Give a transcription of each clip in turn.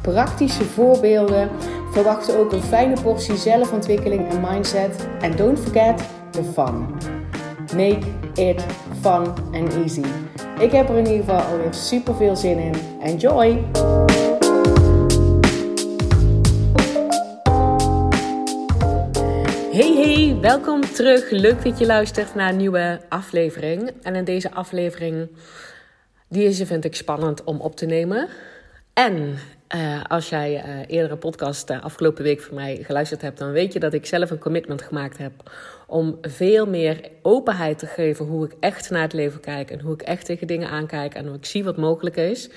praktische voorbeelden. Verwacht ook een fijne portie zelfontwikkeling en mindset. En don't forget the fun. Make it fun and easy. Ik heb er in ieder geval alweer super veel zin in. Enjoy! Hey hey, welkom terug. Leuk dat je luistert naar een nieuwe aflevering. En in deze aflevering, deze vind ik spannend om op te nemen. En uh, als jij uh, eerdere podcast uh, afgelopen week van mij geluisterd hebt, dan weet je dat ik zelf een commitment gemaakt heb om veel meer openheid te geven hoe ik echt naar het leven kijk en hoe ik echt tegen dingen aankijk en hoe ik zie wat mogelijk is.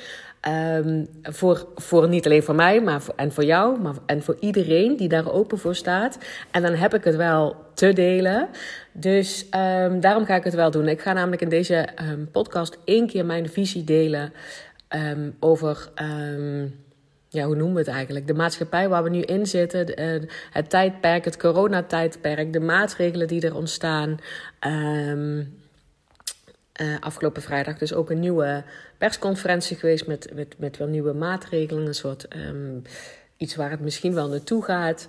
Um, voor, voor niet alleen voor mij, maar voor, en voor jou, maar en voor iedereen die daar open voor staat. En dan heb ik het wel te delen. Dus um, daarom ga ik het wel doen. Ik ga namelijk in deze um, podcast één keer mijn visie delen over ja, hoe noemen we het eigenlijk? De maatschappij waar we nu in zitten, eh, het tijdperk, het coronatijdperk, de maatregelen die er ontstaan. Um, uh, afgelopen vrijdag dus ook een nieuwe persconferentie geweest met, met, met wel nieuwe maatregelen. Een soort um, iets waar het misschien wel naartoe gaat.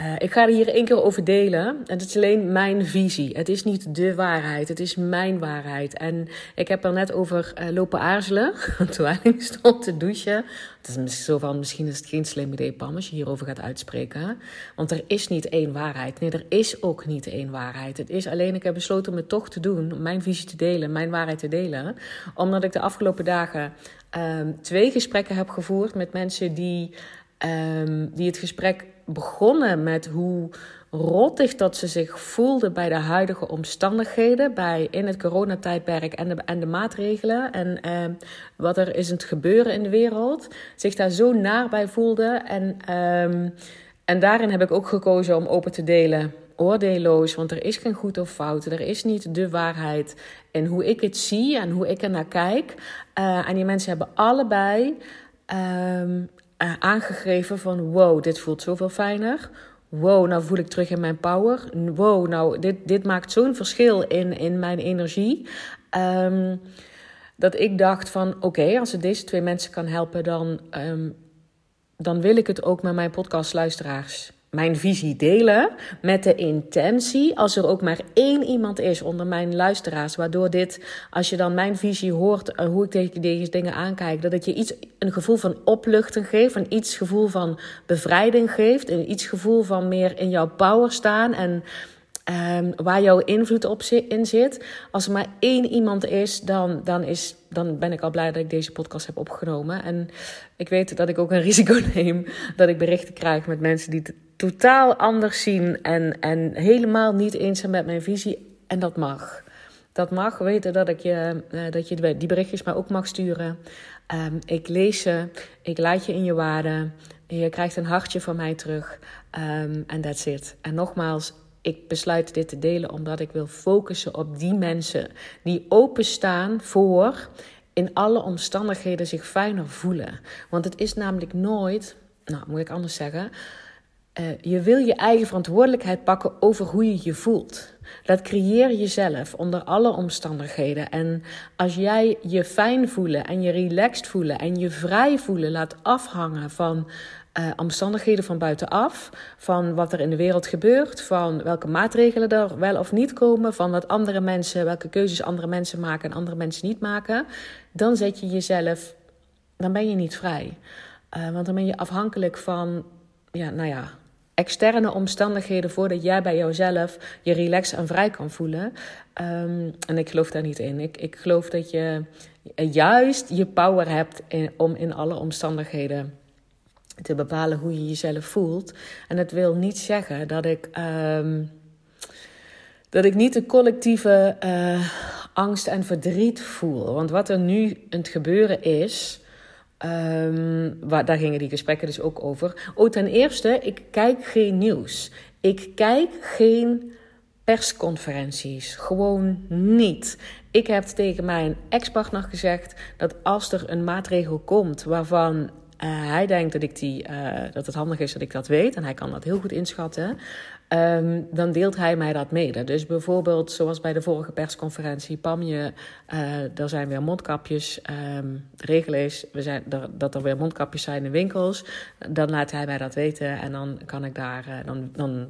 Uh, ik ga er hier één keer over delen. En het is alleen mijn visie. Het is niet de waarheid. Het is mijn waarheid. En ik heb er net over uh, lopen aarzelen. Terwijl ik stond te douchen. Het is zo van, misschien is het geen slim idee, Pam, als je hierover gaat uitspreken. Want er is niet één waarheid. Nee, er is ook niet één waarheid. Het is alleen, ik heb besloten om het toch te doen. Om mijn visie te delen, mijn waarheid te delen. Omdat ik de afgelopen dagen um, twee gesprekken heb gevoerd met mensen die, um, die het gesprek begonnen met hoe rottig dat ze zich voelden bij de huidige omstandigheden, bij, in het coronatijdperk en de, en de maatregelen en eh, wat er is het gebeuren in de wereld, zich daar zo naar bij voelden. En, eh, en daarin heb ik ook gekozen om open te delen, oordeelloos, want er is geen goed of fout, er is niet de waarheid. En hoe ik het zie en hoe ik er naar kijk. Uh, en die mensen hebben allebei um, uh, aangegeven van wow, dit voelt zoveel fijner. Wow, nou voel ik terug in mijn power. Wow, nou dit, dit maakt zo'n verschil in, in mijn energie. Um, dat ik dacht van oké, als het deze twee mensen kan helpen, dan, um, dan wil ik het ook met mijn podcastluisteraars mijn visie delen met de intentie, als er ook maar één iemand is onder mijn luisteraars, waardoor dit, als je dan mijn visie hoort, uh, hoe ik tegen deze dingen aankijk, dat het je iets, een gevoel van opluchting geeft, een iets gevoel van bevrijding geeft, een iets gevoel van meer in jouw power staan en um, waar jouw invloed op in zit. Als er maar één iemand is, dan, dan, is, dan ben ik al blij dat ik deze podcast heb opgenomen. En ik weet dat ik ook een risico neem dat ik berichten krijg met mensen die het totaal anders zien en, en helemaal niet eens zijn met mijn visie. En dat mag. Dat mag weten dat, ik je, uh, dat je die berichtjes maar ook mag sturen. Um, ik lees ze, ik laat je in je waarde. Je krijgt een hartje van mij terug. En um, that's it. En nogmaals, ik besluit dit te delen omdat ik wil focussen op die mensen die openstaan voor in alle omstandigheden zich fijner voelen. Want het is namelijk nooit, nou moet ik anders zeggen, uh, je wil je eigen verantwoordelijkheid pakken over hoe je je voelt. Dat creëer je zelf onder alle omstandigheden. En als jij je fijn voelen en je relaxed voelen en je vrij voelen laat afhangen van uh, omstandigheden van buitenaf, van wat er in de wereld gebeurt, van welke maatregelen er wel of niet komen, van wat andere mensen, welke keuzes andere mensen maken en andere mensen niet maken, dan zet je jezelf, dan ben je niet vrij. Uh, want dan ben je afhankelijk van, ja, nou ja, externe omstandigheden voordat jij bij jouzelf je relaxed en vrij kan voelen. Um, en ik geloof daar niet in. Ik, ik geloof dat je juist je power hebt om in alle omstandigheden te bepalen hoe je jezelf voelt. En dat wil niet zeggen dat ik, um, dat ik niet de collectieve uh, angst en verdriet voel. Want wat er nu aan het gebeuren is, Um, waar, daar gingen die gesprekken dus ook over. Oh, ten eerste, ik kijk geen nieuws. Ik kijk geen persconferenties. Gewoon niet. Ik heb tegen mijn ex-partner gezegd dat als er een maatregel komt waarvan hij denkt dat, ik die, uh, dat het handig is dat ik dat weet, en hij kan dat heel goed inschatten, um, dan deelt hij mij dat mede. Dus bijvoorbeeld, zoals bij de vorige persconferentie, Pam, je, uh, er zijn weer mondkapjes. Um, regel is we zijn, dat er weer mondkapjes zijn in winkels. Dan laat hij mij dat weten en dan kan ik, daar, dan, dan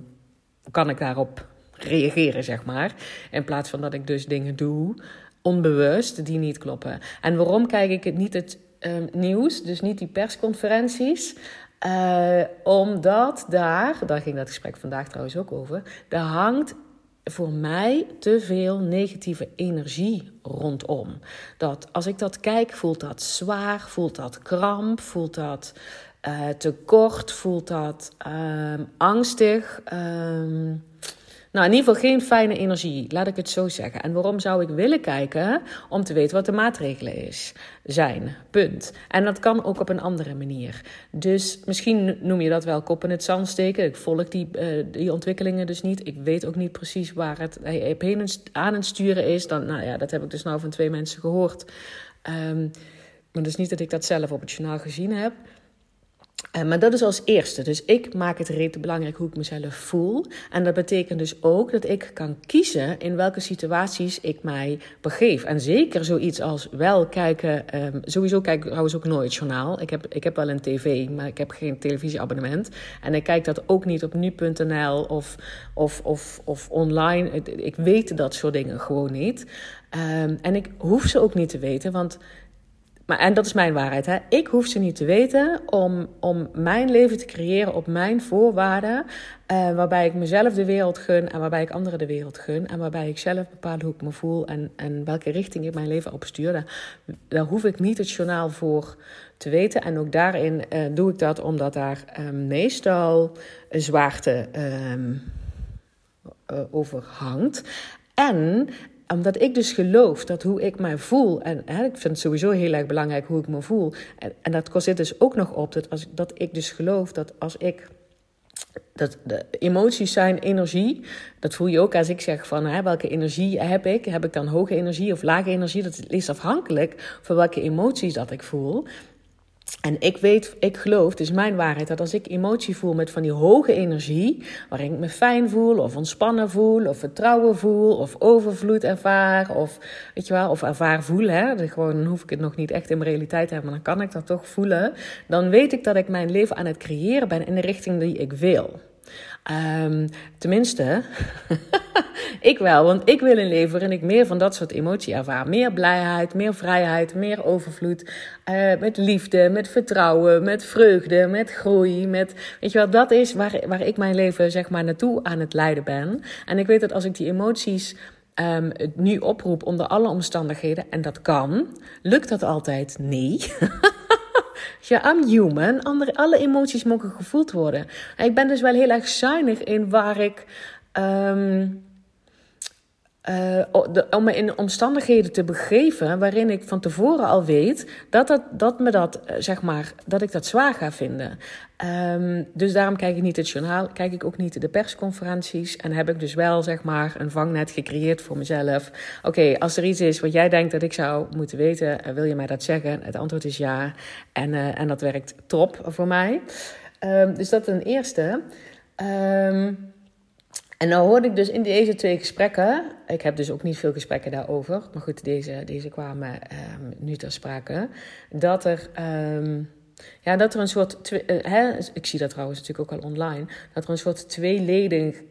kan ik daarop reageren, zeg maar. In plaats van dat ik dus dingen doe, onbewust, die niet kloppen. En waarom kijk ik het niet het um, nieuws, dus niet die persconferenties? Uh, omdat daar, daar ging dat gesprek vandaag trouwens ook over, daar hangt voor mij te veel negatieve energie rondom. Dat als ik dat kijk, voelt dat zwaar, voelt dat kramp, voelt dat uh, tekort, voelt dat um, angstig. Um, nou, in ieder geval geen fijne energie, laat ik het zo zeggen. En waarom zou ik willen kijken? Om te weten wat de maatregelen is, zijn. Punt. En dat kan ook op een andere manier. Dus misschien noem je dat wel kop in het zand steken. Ik volg die, uh, die ontwikkelingen dus niet. Ik weet ook niet precies waar het heen aan het sturen is. Dan, nou ja, dat heb ik dus nou van twee mensen gehoord. Um, maar dus niet dat ik dat zelf op het journaal gezien heb. Uh, maar dat is als eerste. Dus ik maak het rete belangrijk hoe ik mezelf voel. En dat betekent dus ook dat ik kan kiezen in welke situaties ik mij begeef. En zeker zoiets als wel kijken. Um, sowieso kijk ik trouwens ook nooit journaal. Ik heb, ik heb wel een tv, maar ik heb geen televisieabonnement. En ik kijk dat ook niet op nu.nl of, of, of, of online. Ik, weet dat soort dingen gewoon niet. Um, en ik hoef ze ook niet te weten, want maar, en dat is mijn waarheid. Hè? Ik hoef ze niet te weten om, om mijn leven te creëren op mijn voorwaarden. Uh, waarbij ik mezelf de wereld gun en waarbij ik anderen de wereld gun. En waarbij ik zelf bepaal hoe ik me voel en, en welke richting ik mijn leven op stuur. Daar, hoef ik niet het journaal voor te weten. En ook daarin uh, doe ik dat omdat daar uh, meestal zwaarte um, over hangt. En omdat ik dus geloof dat hoe ik mij voel, en hè, ik vind het sowieso heel erg belangrijk hoe ik me voel. En, en dat zit dus ook nog op dat, als, dat ik dus geloof dat als ik. Dat de emoties zijn energie. Dat voel je ook als ik zeg van hè, welke energie heb ik? Heb ik dan hoge energie of lage energie? Dat is afhankelijk van welke emoties dat ik voel. En ik weet, ik geloof, het is mijn waarheid, dat als ik emotie voel met van die hoge energie, waarin ik me fijn voel, of ontspannen voel, of vertrouwen voel, of overvloed ervaar, of weet je wel, of ervaar voel, hè, gewoon dan hoef ik het nog niet echt in mijn realiteit te hebben, maar dan kan ik dat toch voelen, dan weet ik dat ik mijn leven aan het creëren ben in de richting die ik wil. Um, tenminste, ik wel, want ik wil een leven waarin ik meer van dat soort emotie ervaar. Meer blijheid, meer vrijheid, meer overvloed. Uh, met liefde, met vertrouwen, met vreugde, met groei. Met, weet je wel, dat is waar, waar ik mijn leven zeg maar naartoe aan het leiden ben. En ik weet dat als ik die emoties um, nu oproep onder alle omstandigheden, en dat kan, lukt dat altijd? Nee. Ja, I'm human. Alle emoties mogen gevoeld worden. En ik ben dus wel heel erg zuinig in waar ik. Um, uh, om me in omstandigheden te begeven waarin ik van tevoren al weet dat, dat, dat, me dat, eh, zeg maar, dat ik dat zwaar ga vinden. Um, dus daarom kijk ik niet het journaal, kijk ik ook niet de persconferenties. En heb ik dus wel zeg maar, een vangnet gecreëerd voor mezelf. Oké, als er iets is wat jij denkt dat ik zou moeten weten, uh, wil je mij dat zeggen? Het antwoord is ja. En, en dat werkt top voor mij. Um, dus dat een eerste. Um, en nou hoorde ik dus in deze twee gesprekken, ik heb dus ook niet veel gesprekken daarover, maar goed, deze, deze kwamen um, nu ter sprake, dat er, um, ja, dat er een soort, uh, hè, ik zie dat trouwens natuurlijk ook al online, dat er een soort tweeledig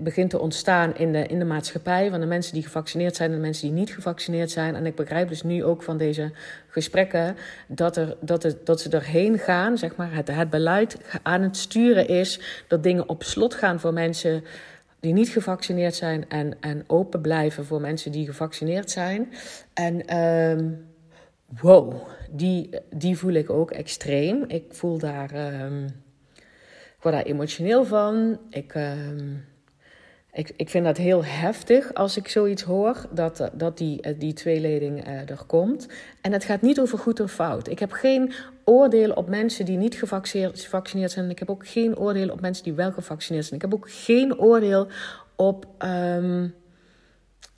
begint te ontstaan in de, in de maatschappij. Van de mensen die gevaccineerd zijn en de mensen die niet gevaccineerd zijn. En ik begrijp dus nu ook van deze gesprekken dat, er, dat, het, dat ze erheen gaan. Zeg maar, het, het beleid aan het sturen is dat dingen op slot gaan voor mensen die niet gevaccineerd zijn en, en open blijven voor mensen die gevaccineerd zijn. En um, wow, die, die voel ik ook extreem. Ik voel daar, um, ik word daar emotioneel van. Ik, um, ik, ik vind dat heel heftig als ik zoiets hoor, dat, dat die, die tweeleding uh, er komt. En het gaat niet over goed of fout. Ik heb geen oordeel op mensen die niet gevaccineerd zijn. Ik heb ook geen oordeel op mensen die wel gevaccineerd zijn. Ik heb ook geen oordeel op, um,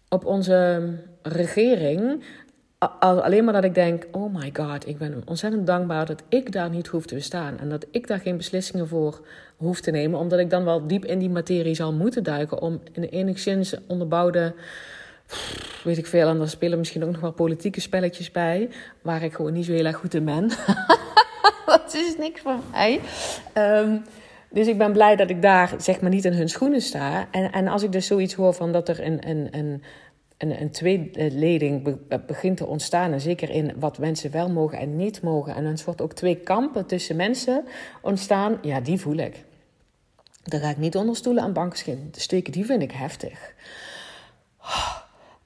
op onze regering. Alleen maar dat ik denk: oh my god, ik ben ontzettend dankbaar dat ik daar niet hoef te bestaan. En dat ik daar geen beslissingen voor hoef te nemen. Omdat ik dan wel diep in die materie zal moeten duiken. Om in enigszins onderbouwde. Weet ik veel. En daar spelen misschien ook nog wel politieke spelletjes bij. Waar ik gewoon niet zo heel erg goed in ben. dat is niks van mij. Um, dus ik ben blij dat ik daar zeg maar niet in hun schoenen sta. En, en als ik dus zoiets hoor van dat er een, een, een, een, een tweeleding begint te ontstaan. En zeker in wat mensen wel mogen en niet mogen. En een soort ook twee kampen tussen mensen ontstaan. Ja, die voel ik. Daar ga ik niet onder stoelen aan banken steken. Die vind ik heftig.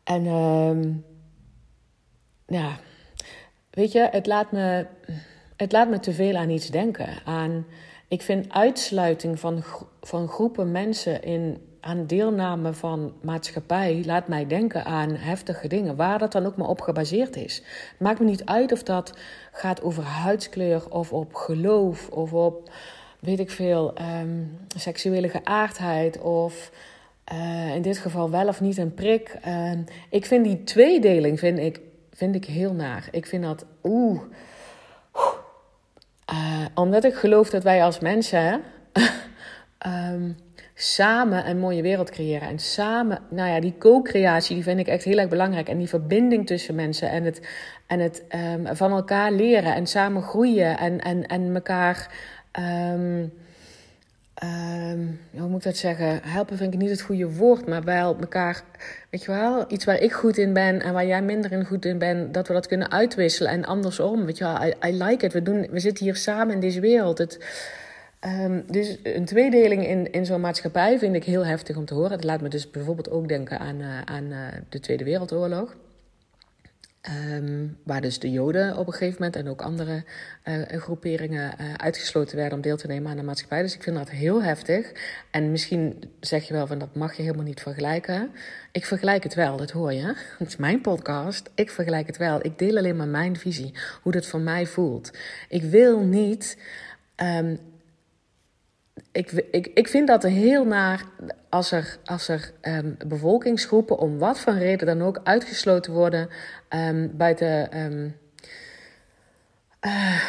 En uh, ja, weet je, het laat me, het laat me te veel aan iets denken. Aan ik vind uitsluiting van, van groepen mensen in, aan deelname van maatschappij laat mij denken aan heftige dingen, waar dat dan ook maar op gebaseerd is. Het maakt me niet uit of dat gaat over huidskleur of op geloof of op, weet ik veel, ehm, seksuele geaardheid of uh, in dit geval wel of niet een prik. Uh, ik vind die tweedeling vind ik, vind ik heel naar. Ik vind dat, oeh. Uh, omdat ik geloof dat wij als mensen um, samen een mooie wereld creëren. En samen, nou ja, die co-creatie, die vind ik echt heel erg belangrijk. En die verbinding tussen mensen en het, en het um, van elkaar leren en samen groeien en, en, en elkaar. Um, hoe moet ik dat zeggen? Helpen vind ik niet het goede woord, maar wel elkaar, weet je wel, iets waar ik goed in ben en waar jij minder in goed in bent, dat we dat kunnen uitwisselen en andersom. Weet je wel, I, I like it. We, doen, we zitten hier samen in deze wereld. Het, um, dus een tweedeling in, in zo'n maatschappij vind ik heel heftig om te horen. Het laat me dus bijvoorbeeld ook denken aan, uh, aan uh, de Tweede Wereldoorlog. Um, waar dus de Joden op een gegeven moment en ook andere uh, groeperingen uh, uitgesloten werden om deel te nemen aan de maatschappij. Dus ik vind dat heel heftig. En misschien zeg je wel van dat mag je helemaal niet vergelijken. Ik vergelijk het wel, dat hoor je. Het is mijn podcast. Ik vergelijk het wel. Ik deel alleen maar mijn visie, hoe dat voor mij voelt. Ik wil niet um, ik, ik, ik vind dat heel naar als er, als er um, bevolkingsgroepen om wat voor reden dan ook uitgesloten worden um, buiten um, uh,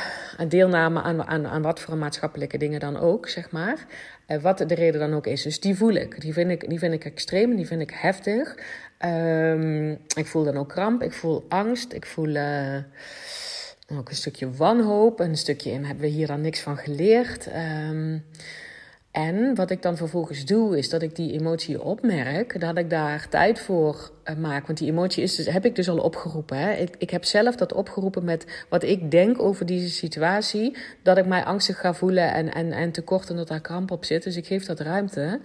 deelname aan, aan, aan wat voor maatschappelijke dingen dan ook, zeg maar. Uh, wat de reden dan ook is. Dus die voel ik. Die vind ik, die vind ik extreem, die vind ik heftig. ik voel dan ook kramp, ik voel angst, ik voel. Uh, ook een stukje wanhoop. Een stukje in hebben we hier dan niks van geleerd. Um, en wat ik dan vervolgens doe, is dat ik die emotie opmerk, dat ik daar tijd voor uh, maak. Want die emotie is dus, heb ik dus al opgeroepen. Hè? Ik, ik heb zelf dat opgeroepen met wat ik denk over deze situatie. Dat ik mij angstig ga voelen en, en, en tekort en dat daar kramp op zit. Dus ik geef dat ruimte.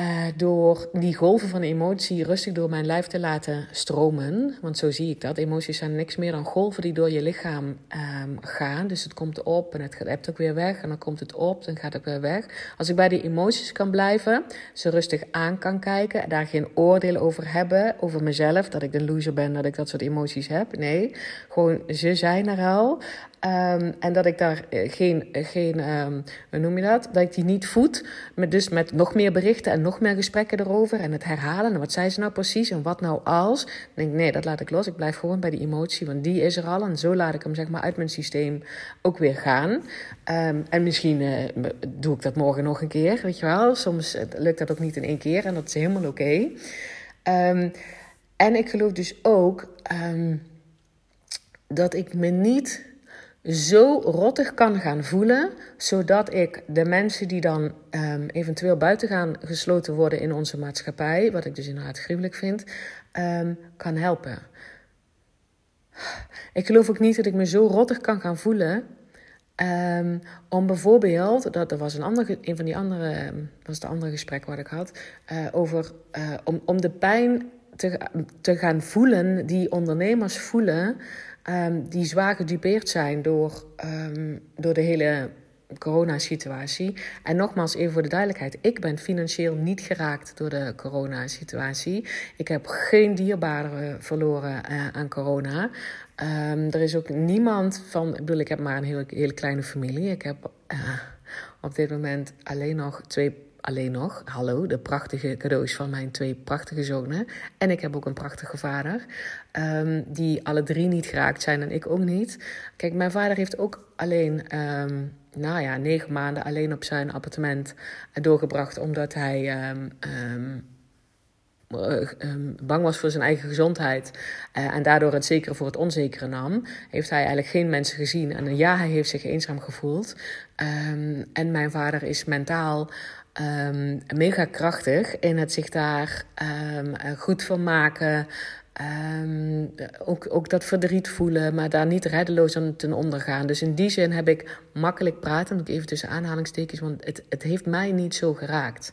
Uh, door die golven van emotie rustig door mijn lijf te laten stromen. Want zo zie ik dat. Emoties zijn niks meer dan golven die door je lichaam um, gaan. Dus het komt op en het gaat ook weer weg. En dan komt het op en gaat het weer weg. Als ik bij die emoties kan blijven, ze rustig aan kan kijken. Daar geen oordeel over hebben. Over mezelf. Dat ik een loser ben, dat ik dat soort emoties heb. Nee, gewoon ze zijn er al. Um, en dat ik daar eh, geen, geen um, hoe noem je dat? Dat ik die niet voed. Met, dus met nog meer berichten en nog meer gesprekken erover. En het herhalen. En wat zei ze nou precies? En wat nou als? Dan denk nee, dat laat ik los. Ik blijf gewoon bij die emotie. Want die is er al. En zo laat ik hem zeg maar uit mijn systeem ook weer gaan. Um, en misschien uh, doe ik dat morgen nog een keer. Weet je wel? Soms lukt dat ook niet in één keer. En dat is helemaal oké. Okay. en ik geloof dus ook dat ik me niet zo rottig kan gaan voelen, zodat ik de mensen die dan um, eventueel buiten gaan gesloten worden in onze maatschappij, wat ik dus inderdaad gruwelijk vind, um, kan helpen. Ik geloof ook niet dat ik me zo rottig kan gaan voelen. Um, om bijvoorbeeld, dat, dat was een, ander, een van die andere, was het andere gesprek wat ik had, uh, over uh, om, om de pijn te, te gaan voelen die ondernemers voelen um, die zwaar gedupeerd zijn door, um, door de hele coronasituatie. En nogmaals, even voor de duidelijkheid: ik ben financieel niet geraakt door de coronasituatie. Ik heb geen dierbaren verloren uh, aan corona. Um, er is ook niemand van. Ik bedoel, ik heb maar een hele, hele kleine familie. Ik heb uh, op dit moment alleen nog twee alleen nog, hallo, de prachtige cadeaus van mijn twee prachtige zonen. En ik heb ook een prachtige vader, um, die alle drie niet geraakt zijn en ik ook niet. Kijk, mijn vader heeft ook alleen, um, nou ja, negen maanden alleen op zijn appartement doorgebracht, omdat hij. Um, bang was voor zijn eigen gezondheid uh, en daardoor het zekere voor het onzekere nam, heeft hij eigenlijk geen mensen gezien. En ja, hij heeft zich eenzaam gevoeld. En mijn vader is mentaal um, mega krachtig in het zich daar um, goed van maken. Um, ook, ook dat verdriet voelen, maar daar niet reddeloos aan ten onder gaan. Dus in die zin heb ik makkelijk praten, ik even tussen aanhalingstekens, want het, het heeft mij niet zo geraakt.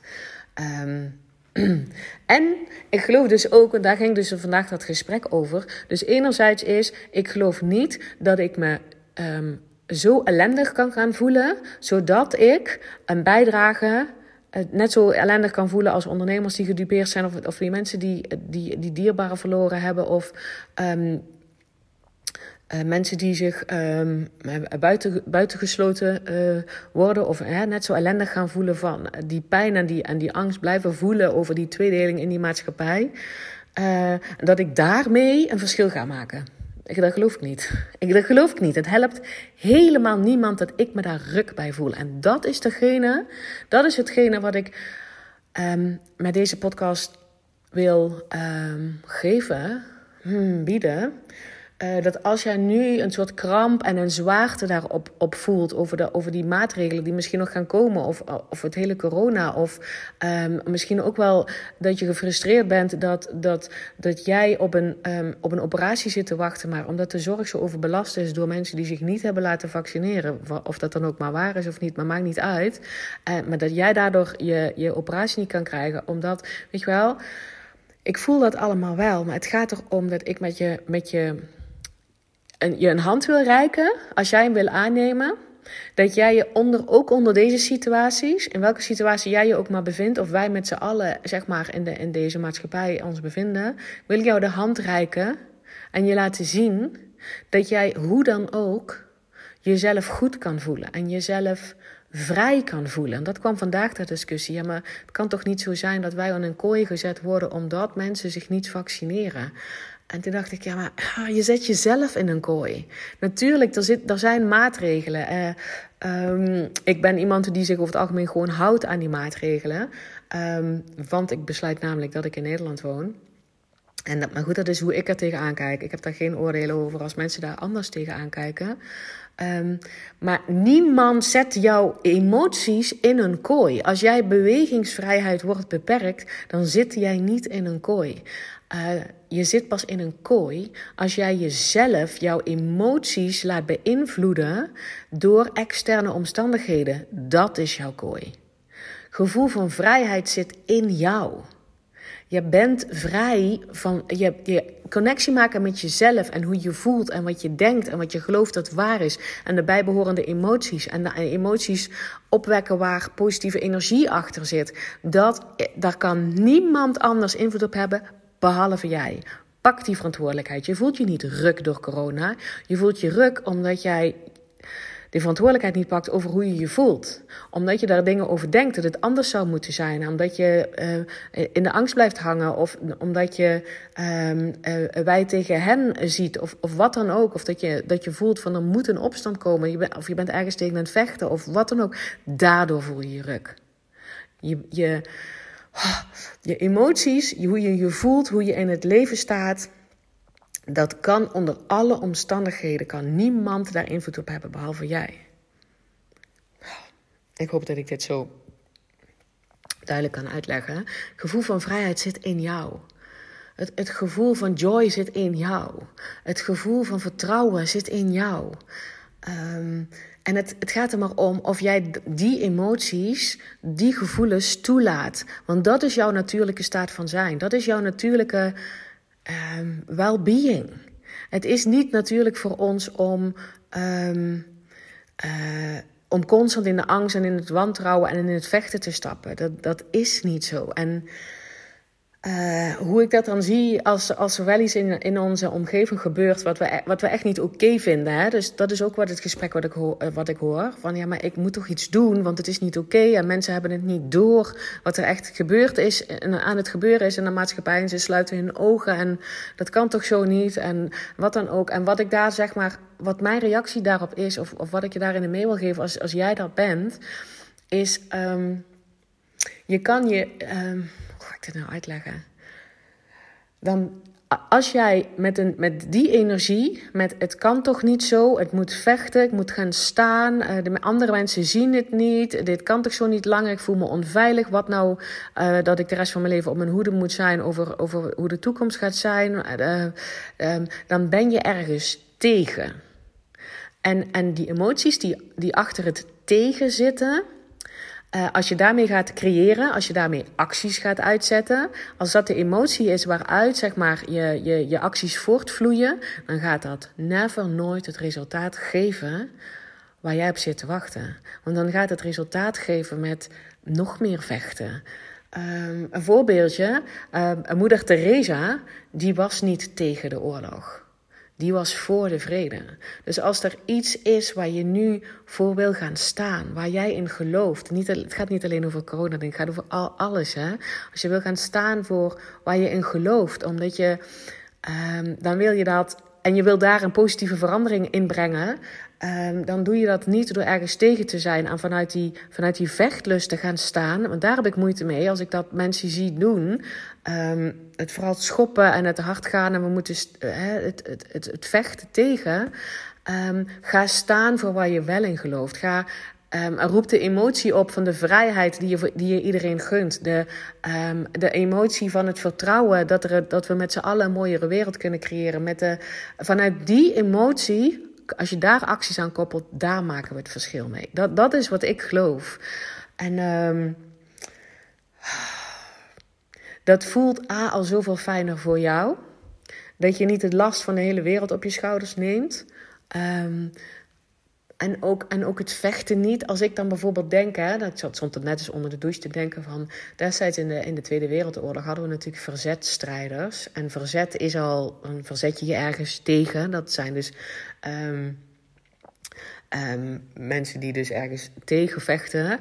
En ik geloof dus ook, en daar ging dus vandaag dat gesprek over. Dus enerzijds is, ik geloof niet dat ik me zo ellendig kan gaan voelen, zodat ik een bijdrage net zo ellendig kan voelen als ondernemers die gedupeerd zijn, of, of die mensen die, die, die dierbaren verloren hebben, of um, uh, mensen die zich um, buiten, buitengesloten uh, worden, of net zo ellendig gaan voelen van die pijn en die, en die angst blijven voelen over die tweedeling in die maatschappij. dat ik daarmee een verschil ga maken. Ik, dat geloof ik niet. Ik, dat geloof ik niet. Het helpt helemaal niemand dat ik me daar ruk bij voel. En dat is degene, dat is hetgene wat ik um, met deze podcast wil um, geven, hmm, bieden. Uh, dat als jij nu een soort kramp en een zwaarte daarop op voelt over, de, over die maatregelen die misschien nog gaan komen, of, of het hele corona, of um, misschien ook wel dat je gefrustreerd bent dat, dat, dat jij op een, um, op een operatie zit te wachten, maar omdat de zorg zo overbelast is door mensen die zich niet hebben laten vaccineren, of dat dan ook maar waar is of niet, maar maakt niet uit, uh, maar dat jij daardoor je, je operatie niet kan krijgen, omdat, weet je wel, ik voel dat allemaal wel, maar het gaat erom dat ik met je, met je een, je een hand wil reiken, als jij hem wil aannemen, dat jij je onder, ook onder deze situaties, in welke situatie jij je ook maar bevindt, of wij met z'n allen, zeg maar, in, de, in deze maatschappij ons bevinden, wil ik jou de hand reiken en je laten zien dat jij hoe dan ook jezelf goed kan voelen en jezelf vrij kan voelen. En dat kwam vandaag ter discussie. Ja, maar het kan toch niet zo zijn dat wij aan een kooi gezet worden omdat mensen zich niet vaccineren. En toen dacht ik, ja, maar ah, je zet jezelf in een kooi. Natuurlijk, er, zit, er zijn maatregelen. Uh, um, ik ben iemand die zich over het algemeen gewoon houdt aan die maatregelen. Um, want ik besluit namelijk dat ik in Nederland woon. En dat, maar goed, dat is hoe ik er tegenaan kijk. Ik heb daar geen oordelen over als mensen daar anders tegenaan kijken. Um, maar niemand zet jouw emoties in een kooi. Als jij bewegingsvrijheid wordt beperkt, dan zit jij niet in een kooi. Uh, je zit pas in een kooi als jij jezelf, jouw emoties laat beïnvloeden door externe omstandigheden. Dat is jouw kooi. Gevoel van vrijheid zit in jou. Je bent vrij van je, je connectie maken met jezelf en hoe je voelt en wat je denkt en wat je gelooft dat waar is. En de bijbehorende emoties. En de emoties opwekken waar positieve energie achter zit. Dat, daar kan niemand anders invloed op hebben behalve jij. Pak die verantwoordelijkheid. Je voelt je niet ruk door corona. Je voelt je ruk omdat jij de verantwoordelijkheid niet pakt over hoe je je voelt. Omdat je daar dingen over denkt dat het anders zou moeten zijn. Omdat je uh, in de angst blijft hangen. Of omdat je uh, wij tegen hen ziet. Of, of wat dan ook. Of dat je, dat je voelt van er moet een opstand komen. Je of je bent ergens tegen het vechten. Of wat dan ook. Daardoor voel je je ruk. Je... je je emoties, hoe je je voelt, hoe je in het leven staat, dat kan onder alle omstandigheden, kan niemand daar invloed op hebben behalve jij. Ik hoop dat ik dit zo duidelijk kan uitleggen. Het gevoel van vrijheid zit in jou. Het, het gevoel van joy zit in jou. Het gevoel van vertrouwen zit in jou. Um, en het, het gaat er maar om of jij die emoties, die gevoelens toelaat. Want dat is jouw natuurlijke staat van zijn. Dat is jouw natuurlijke um, well-being. Het is niet natuurlijk voor ons om um, uh, om constant in de angst en in het wantrouwen en in het vechten te stappen. Dat, dat is niet zo. En uh, hoe ik dat dan zie als, als er wel iets in, in onze omgeving gebeurt wat we, e, wat we echt niet oké vinden. Hè? Dus dat is ook wat het gesprek wat ik, hoor, eh, wat ik hoor. Van ja, maar ik moet toch iets doen, want het is niet oké. en mensen hebben het niet door wat er echt gebeurd is en aan het gebeuren is in de maatschappij. En ze sluiten hun ogen en dat kan toch zo niet. En wat dan ook. En wat ik daar zeg maar, wat mijn reactie daarop is, of, of wat ik je daarin mee wil geven als, als jij dat bent, is um, je kan je. Um, ik dit nou uitleggen? Dan, als jij met, een, met die energie, met het kan toch niet zo, het moet vechten, ik moet gaan staan, uh, de andere mensen zien het niet, dit kan toch zo niet langer, ik voel me onveilig. Wat nou uh, dat ik de rest van mijn leven op mijn hoede moet zijn over, over hoe de toekomst gaat zijn, uh, dan ben je ergens tegen. En, en die emoties die, die achter het tegen zitten, uh, als je daarmee gaat creëren, als je daarmee acties gaat uitzetten, als dat de emotie is waaruit zeg maar, je, je, je acties voortvloeien, dan gaat dat never nooit het resultaat geven waar jij op zit te wachten. Want dan gaat het resultaat geven met nog meer vechten. Um, een voorbeeldje, um, moeder Teresa, die was niet tegen de oorlog die was voor de vrede. Dus als er iets is waar je nu voor wil gaan staan, waar jij in gelooft, niet, het gaat niet alleen over corona, het gaat over al, alles. Hè? Als je wil gaan staan voor waar je in gelooft, omdat je, um, dan wil je dat, en je wil daar een positieve verandering in brengen, Um, dan doe je dat niet door ergens tegen te zijn en vanuit die, vanuit die vechtlust te gaan staan. Want daar heb ik moeite mee als ik dat mensen zie doen. Um, het vooral schoppen en het hard gaan en we moeten uh, het, het, het, het, vechten tegen. Um, ga staan voor waar je wel in gelooft. Ga roep de emotie op van de vrijheid die je, die je iedereen gunt. De, de emotie van het vertrouwen dat, er, dat we met z'n allen een mooiere wereld kunnen creëren. Met de, vanuit die emotie als je daar acties aan koppelt, daar maken we het verschil mee. Dat, dat is wat ik geloof. En um, dat voelt A al zoveel fijner voor jou. Dat je niet het last van de hele wereld op je schouders neemt. Um, en ook, en ook het vechten niet. Als ik dan bijvoorbeeld denk, hè, dat zat soms net eens onder de douche te denken van. Destijds in de, in de Tweede Wereldoorlog hadden we natuurlijk verzetstrijders. En verzet is al, een verzet je je ergens tegen. Dat zijn dus um, um, mensen die dus ergens tegen vechten.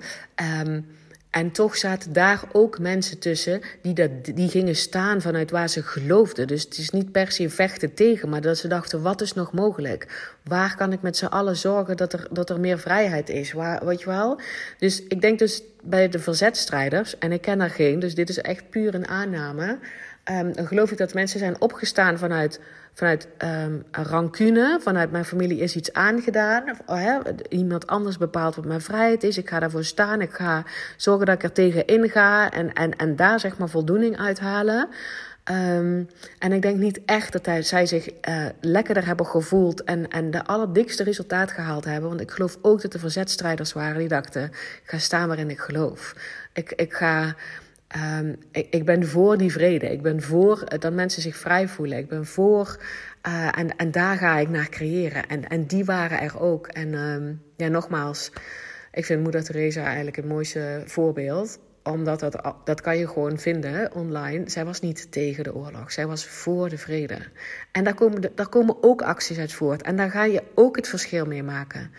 Um, en toch zaten daar ook mensen tussen die, dat, die gingen staan vanuit waar ze geloofden. Dus het is niet per se vechten tegen, maar dat ze dachten: wat is nog mogelijk? Waar kan ik met z'n allen zorgen dat er, dat er meer vrijheid is? Waar, weet je wel? Dus ik denk dus bij de verzetstrijders, en ik ken er geen, dus dit is echt puur een aanname. Um, dan geloof ik dat mensen zijn opgestaan vanuit vanuit um, rancune, vanuit mijn familie is iets aangedaan. Of, oh, iemand anders bepaalt wat mijn vrijheid is. Ik ga daarvoor staan. Ik ga zorgen dat ik er tegenin ga. En, en, en daar zeg maar voldoening uithalen. Um, en ik denk niet echt dat zij zich uh, lekkerder hebben gevoeld en, en de allerdikste resultaat gehaald hebben. Want ik geloof ook dat er verzetstrijders waren die dachten: ik ga staan waarin ik geloof. Ik, ik ga Um, ik, ik, ben voor die vrede. Ik ben voor dat mensen zich vrij voelen. Ik ben voor. Uh, en, en daar ga ik naar creëren. En, en die waren er ook. En um, ja, nogmaals, ik vind Moeder Teresa eigenlijk het mooiste voorbeeld. Omdat dat, dat kan je gewoon vinden online. Zij was niet tegen de oorlog. Zij was voor de vrede. En daar komen, daar komen ook acties uit voort. En daar ga je ook het verschil mee maken.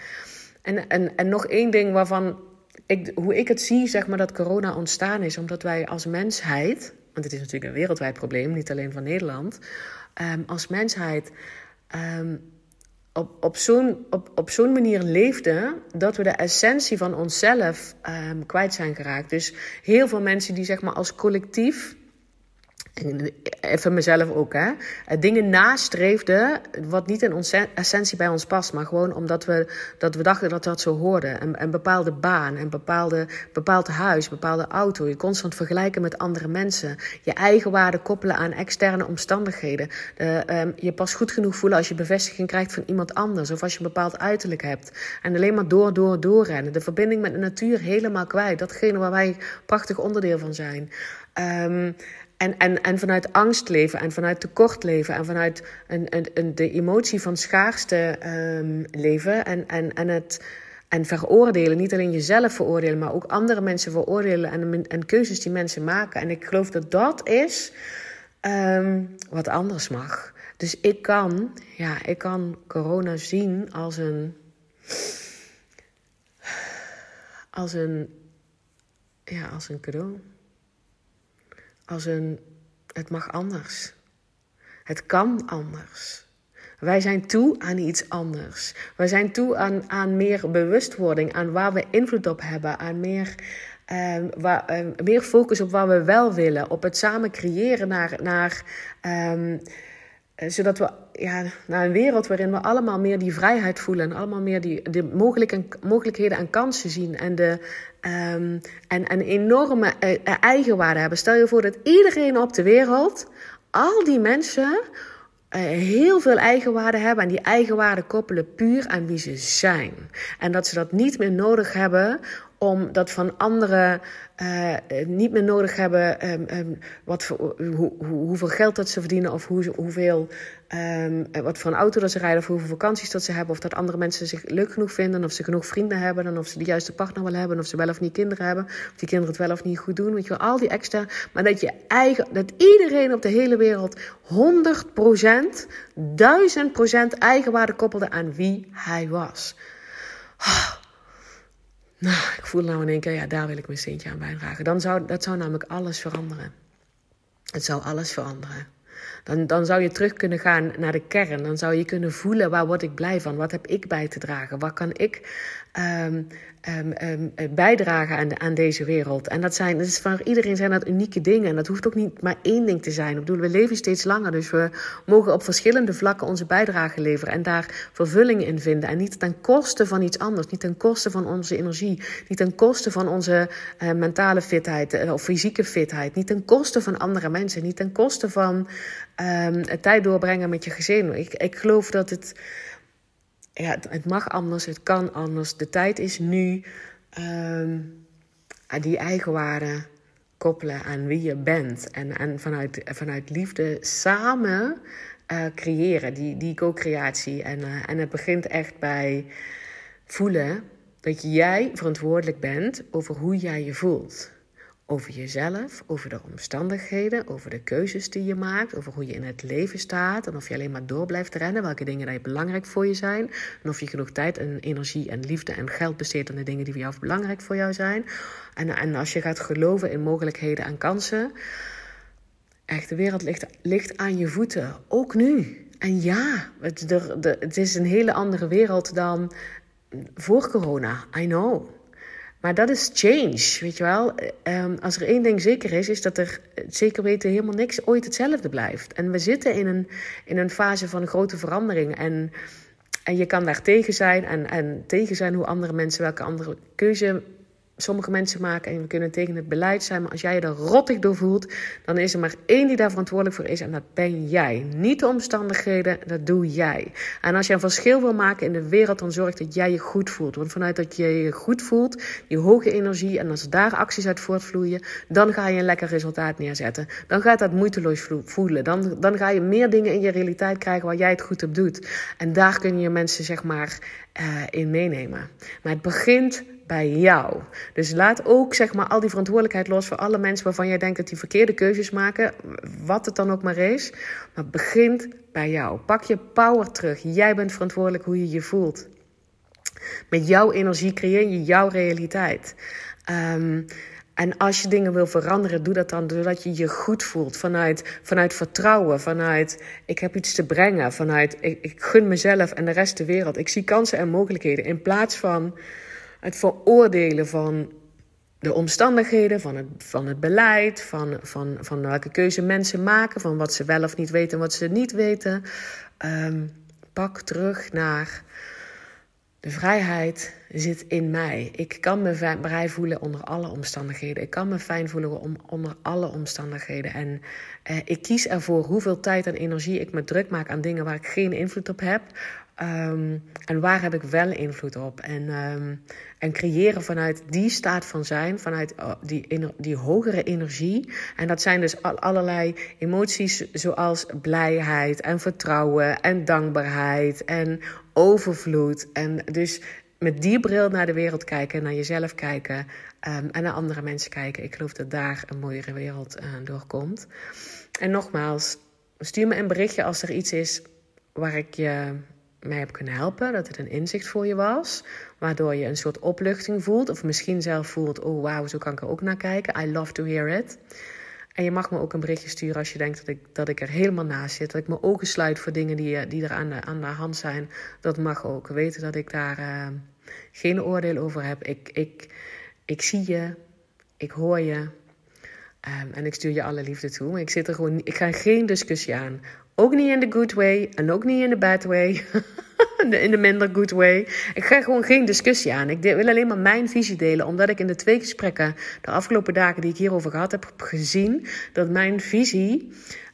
En, en, en nog één ding waarvan ik, hoe ik het zie, zeg maar, dat corona ontstaan is, omdat wij als mensheid, want het is natuurlijk een wereldwijd probleem, niet alleen van Nederland, um, als mensheid um, op, op zo'n op, op manier leefden dat we de essentie van onszelf um, kwijt zijn geraakt. Dus heel veel mensen die zeg maar als collectief even mezelf ook, hè. Eh, dingen nastreefden wat niet in essentie bij ons past. Maar gewoon omdat we, dat we dachten dat dat zo hoorde. Een, een bepaalde baan, een bepaalde, bepaald huis, bepaalde auto. Je constant vergelijken met andere mensen. Je eigen waarde koppelen aan externe omstandigheden. De, um, je pas goed genoeg voelen als je bevestiging krijgt van iemand anders. Of als je een bepaald uiterlijk hebt. En alleen maar door, door, doorrennen. De verbinding met de natuur helemaal kwijt. Datgene waar wij prachtig onderdeel van zijn. Um, en, en, en vanuit angst leven en vanuit tekort leven en vanuit een, een, een de emotie van schaarste um, leven en, en, en het en veroordelen. Niet alleen jezelf veroordelen, maar ook andere mensen veroordelen. En, en keuzes die mensen maken. En ik geloof dat dat is um, wat anders mag. Dus ik kan, ja, ik kan corona zien als een. Als een. Ja, als een cadeau. Als een. Het mag anders. Het kan anders. Wij zijn toe aan iets anders. Wij zijn toe aan, aan meer bewustwording, aan waar we invloed op hebben, aan meer, uh, waar, uh, meer focus op wat we wel willen, op het samen creëren naar, naar um, zodat we ja, naar een wereld waarin we allemaal meer die vrijheid voelen en allemaal meer die, de mogelijke, mogelijkheden en kansen zien en, de, um, en, en enorme uh, eigenwaarde hebben. Stel je voor dat iedereen op de wereld, al die mensen uh, heel veel eigenwaarde hebben. En die eigenwaarde koppelen puur aan wie ze zijn. En dat ze dat niet meer nodig hebben om dat van anderen uh, niet meer nodig hebben. Um, um, wat voor, hoe, hoeveel geld dat ze verdienen of hoe, hoeveel Um, wat voor een auto dat ze rijden, of hoeveel vakanties dat ze hebben, of dat andere mensen zich leuk genoeg vinden, of ze genoeg vrienden hebben, en of ze de juiste partner willen hebben, of ze wel of niet kinderen hebben, of die kinderen het wel of niet goed doen, weet je wel, al die extra. Maar dat je eigen, dat iedereen op de hele wereld 100%, 1000% eigenwaarde koppelde aan wie hij was. Oh. Nou, ik voel nou in één keer, ja, daar wil ik mijn steentje aan bijdragen. Dan zou, dat zou namelijk alles veranderen. Het zou alles veranderen. Dan, dan zou je terug kunnen gaan naar de kern. Dan zou je kunnen voelen waar word ik blij van? Wat heb ik bij te dragen? Wat kan ik um, um, um, bijdragen aan, aan deze wereld? En dat zijn, voor iedereen zijn dat unieke dingen. En dat hoeft ook niet maar één ding te zijn. Ik bedoel, we leven steeds langer. Dus we mogen op verschillende vlakken onze bijdrage leveren. En daar vervulling in vinden. En niet ten koste van iets anders. Niet ten koste van onze energie. Niet ten koste van onze uh, mentale fitheid uh, of fysieke fitheid. Niet ten koste van andere mensen. Niet ten koste van um, tijd doorbrengen met je gezin. Ik, ik geloof dat het, ja, het mag anders, het kan anders. De tijd is nu um, die eigenwaarde koppelen aan wie je bent. En, en vanuit, vanuit liefde samen uh, creëren, die, die co-creatie. En, uh, en het begint echt bij voelen dat jij verantwoordelijk bent over hoe jij je voelt over jezelf, over de omstandigheden, over de keuzes die je maakt, over hoe je in het leven staat en of je alleen maar door blijft rennen, welke dingen belangrijk voor je zijn en of je genoeg tijd en energie en liefde en geld besteedt aan de dingen die voor jou belangrijk voor jou zijn. En, als je gaat geloven in mogelijkheden en kansen, echt de wereld ligt, aan je voeten, ook nu. En ja, het, de, het is een hele andere wereld dan voor corona, I know. Maar dat is change, weet je wel. Um, als er één ding zeker is, is dat er zeker weten helemaal niks ooit hetzelfde blijft. En we zitten in een, in een fase van grote verandering. En, en je kan daar tegen zijn en, en tegen zijn hoe andere mensen welke andere keuze sommige mensen maken en we kunnen tegen het beleid zijn. Maar als jij je er rottig door voelt, dan is er maar één die daar verantwoordelijk voor is en dat ben jij. Niet de omstandigheden, dat doe jij. En als je een verschil wil maken in de wereld, dan zorg dat jij je goed voelt. Want vanuit dat je je goed voelt, die hoge energie en als daar acties uit voortvloeien, dan ga je een lekker resultaat neerzetten. Dan gaat dat moeiteloos voelen. Dan, dan ga je meer dingen in je realiteit krijgen waar jij het goed op doet. En daar kun je mensen zeg maar uh, in meenemen. Maar het begint bij jou. Dus laat ook zeg maar al die verantwoordelijkheid los voor alle mensen waarvan jij denkt dat die verkeerde keuzes maken, wat het dan ook maar is. Maar begint bij jou. Pak je power terug. Jij bent verantwoordelijk hoe je je voelt. Met jouw energie creëer je jouw realiteit. Um, en als je dingen wil veranderen, doe dat dan doordat je je goed voelt. Vanuit, vanuit vertrouwen, vanuit ik heb iets te brengen, vanuit ik, ik gun mezelf en de rest de wereld. Ik zie kansen en mogelijkheden. In plaats van het veroordelen van de omstandigheden, van het, van het beleid, van, van, van welke keuze mensen maken, van wat ze wel of niet weten en wat ze niet weten. Um, pak terug naar de vrijheid zit in mij. Ik kan me vrij voelen onder alle omstandigheden. Ik kan me fijn voelen onder alle omstandigheden. En eh, ik kies ervoor hoeveel tijd en energie ik me druk maak aan dingen waar ik geen invloed op heb. Um, en waar heb ik wel invloed op? En, um, en creëren vanuit die staat van zijn, vanuit uh, die, die hogere energie. En dat zijn dus al, allerlei emoties zoals blijheid en vertrouwen en dankbaarheid en overvloed. En dus met die bril naar de wereld kijken, naar jezelf kijken ehm, en naar andere mensen kijken. Ik geloof dat daar een mooiere wereld uh, doorkomt. En nogmaals, stuur me een berichtje als er iets is waar ik je mee heb kunnen helpen. Dat het een inzicht voor je was. Waardoor je een soort opluchting voelt. Of misschien zelf voelt, oh wauw, zo kan ik er ook naar kijken. I love to hear it. En je mag me ook een berichtje sturen als je denkt dat ik, dat ik er helemaal naast zit. Dat ik mijn ogen sluit voor dingen die, die er aan de, aan de hand zijn. Dat mag ook. Weten dat ik daar uh, geen oordeel over heb. Ik, ik, ik zie je. Ik hoor je. Um, en ik stuur je alle liefde toe. Ik, zit er gewoon, ik ga geen discussie aan. Ook niet in de good way en ook niet in de bad way. in de minder good way. Ik ga gewoon geen discussie aan. Ik wil alleen maar mijn visie delen, omdat ik in de twee gesprekken de afgelopen dagen die ik hierover gehad heb, gezien dat mijn visie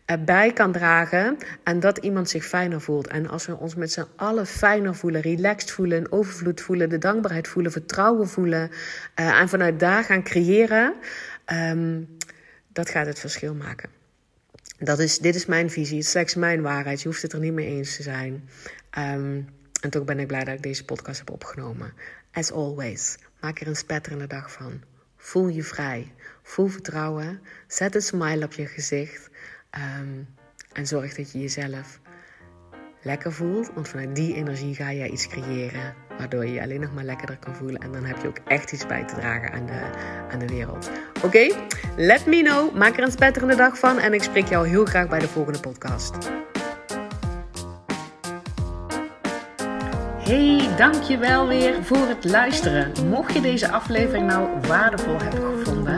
erbij kan dragen en dat iemand zich fijner voelt. En als we ons met z'n allen fijner voelen, relaxed voelen, overvloed voelen, de dankbaarheid voelen, vertrouwen voelen uh, en vanuit daar gaan creëren, um, dat gaat het verschil maken. Dat is, dit is mijn visie, het is slechts mijn waarheid. Je hoeft het er niet mee eens te zijn. Um, en toch ben ik blij dat ik deze podcast heb opgenomen. As always, maak er een spetterende dag van. Voel je vrij. Voel vertrouwen. Zet een smile op je gezicht. Um, en zorg dat je jezelf lekker voelt. Want vanuit die energie ga je iets creëren. Waardoor je je alleen nog maar lekkerder kan voelen. En dan heb je ook echt iets bij te dragen aan de, aan de wereld. Oké? Let me know. Maak er een spetterende dag van. En ik spreek jou heel graag bij de volgende podcast. Hey, dankjewel weer voor het luisteren. Mocht je deze aflevering nou waardevol hebben gevonden,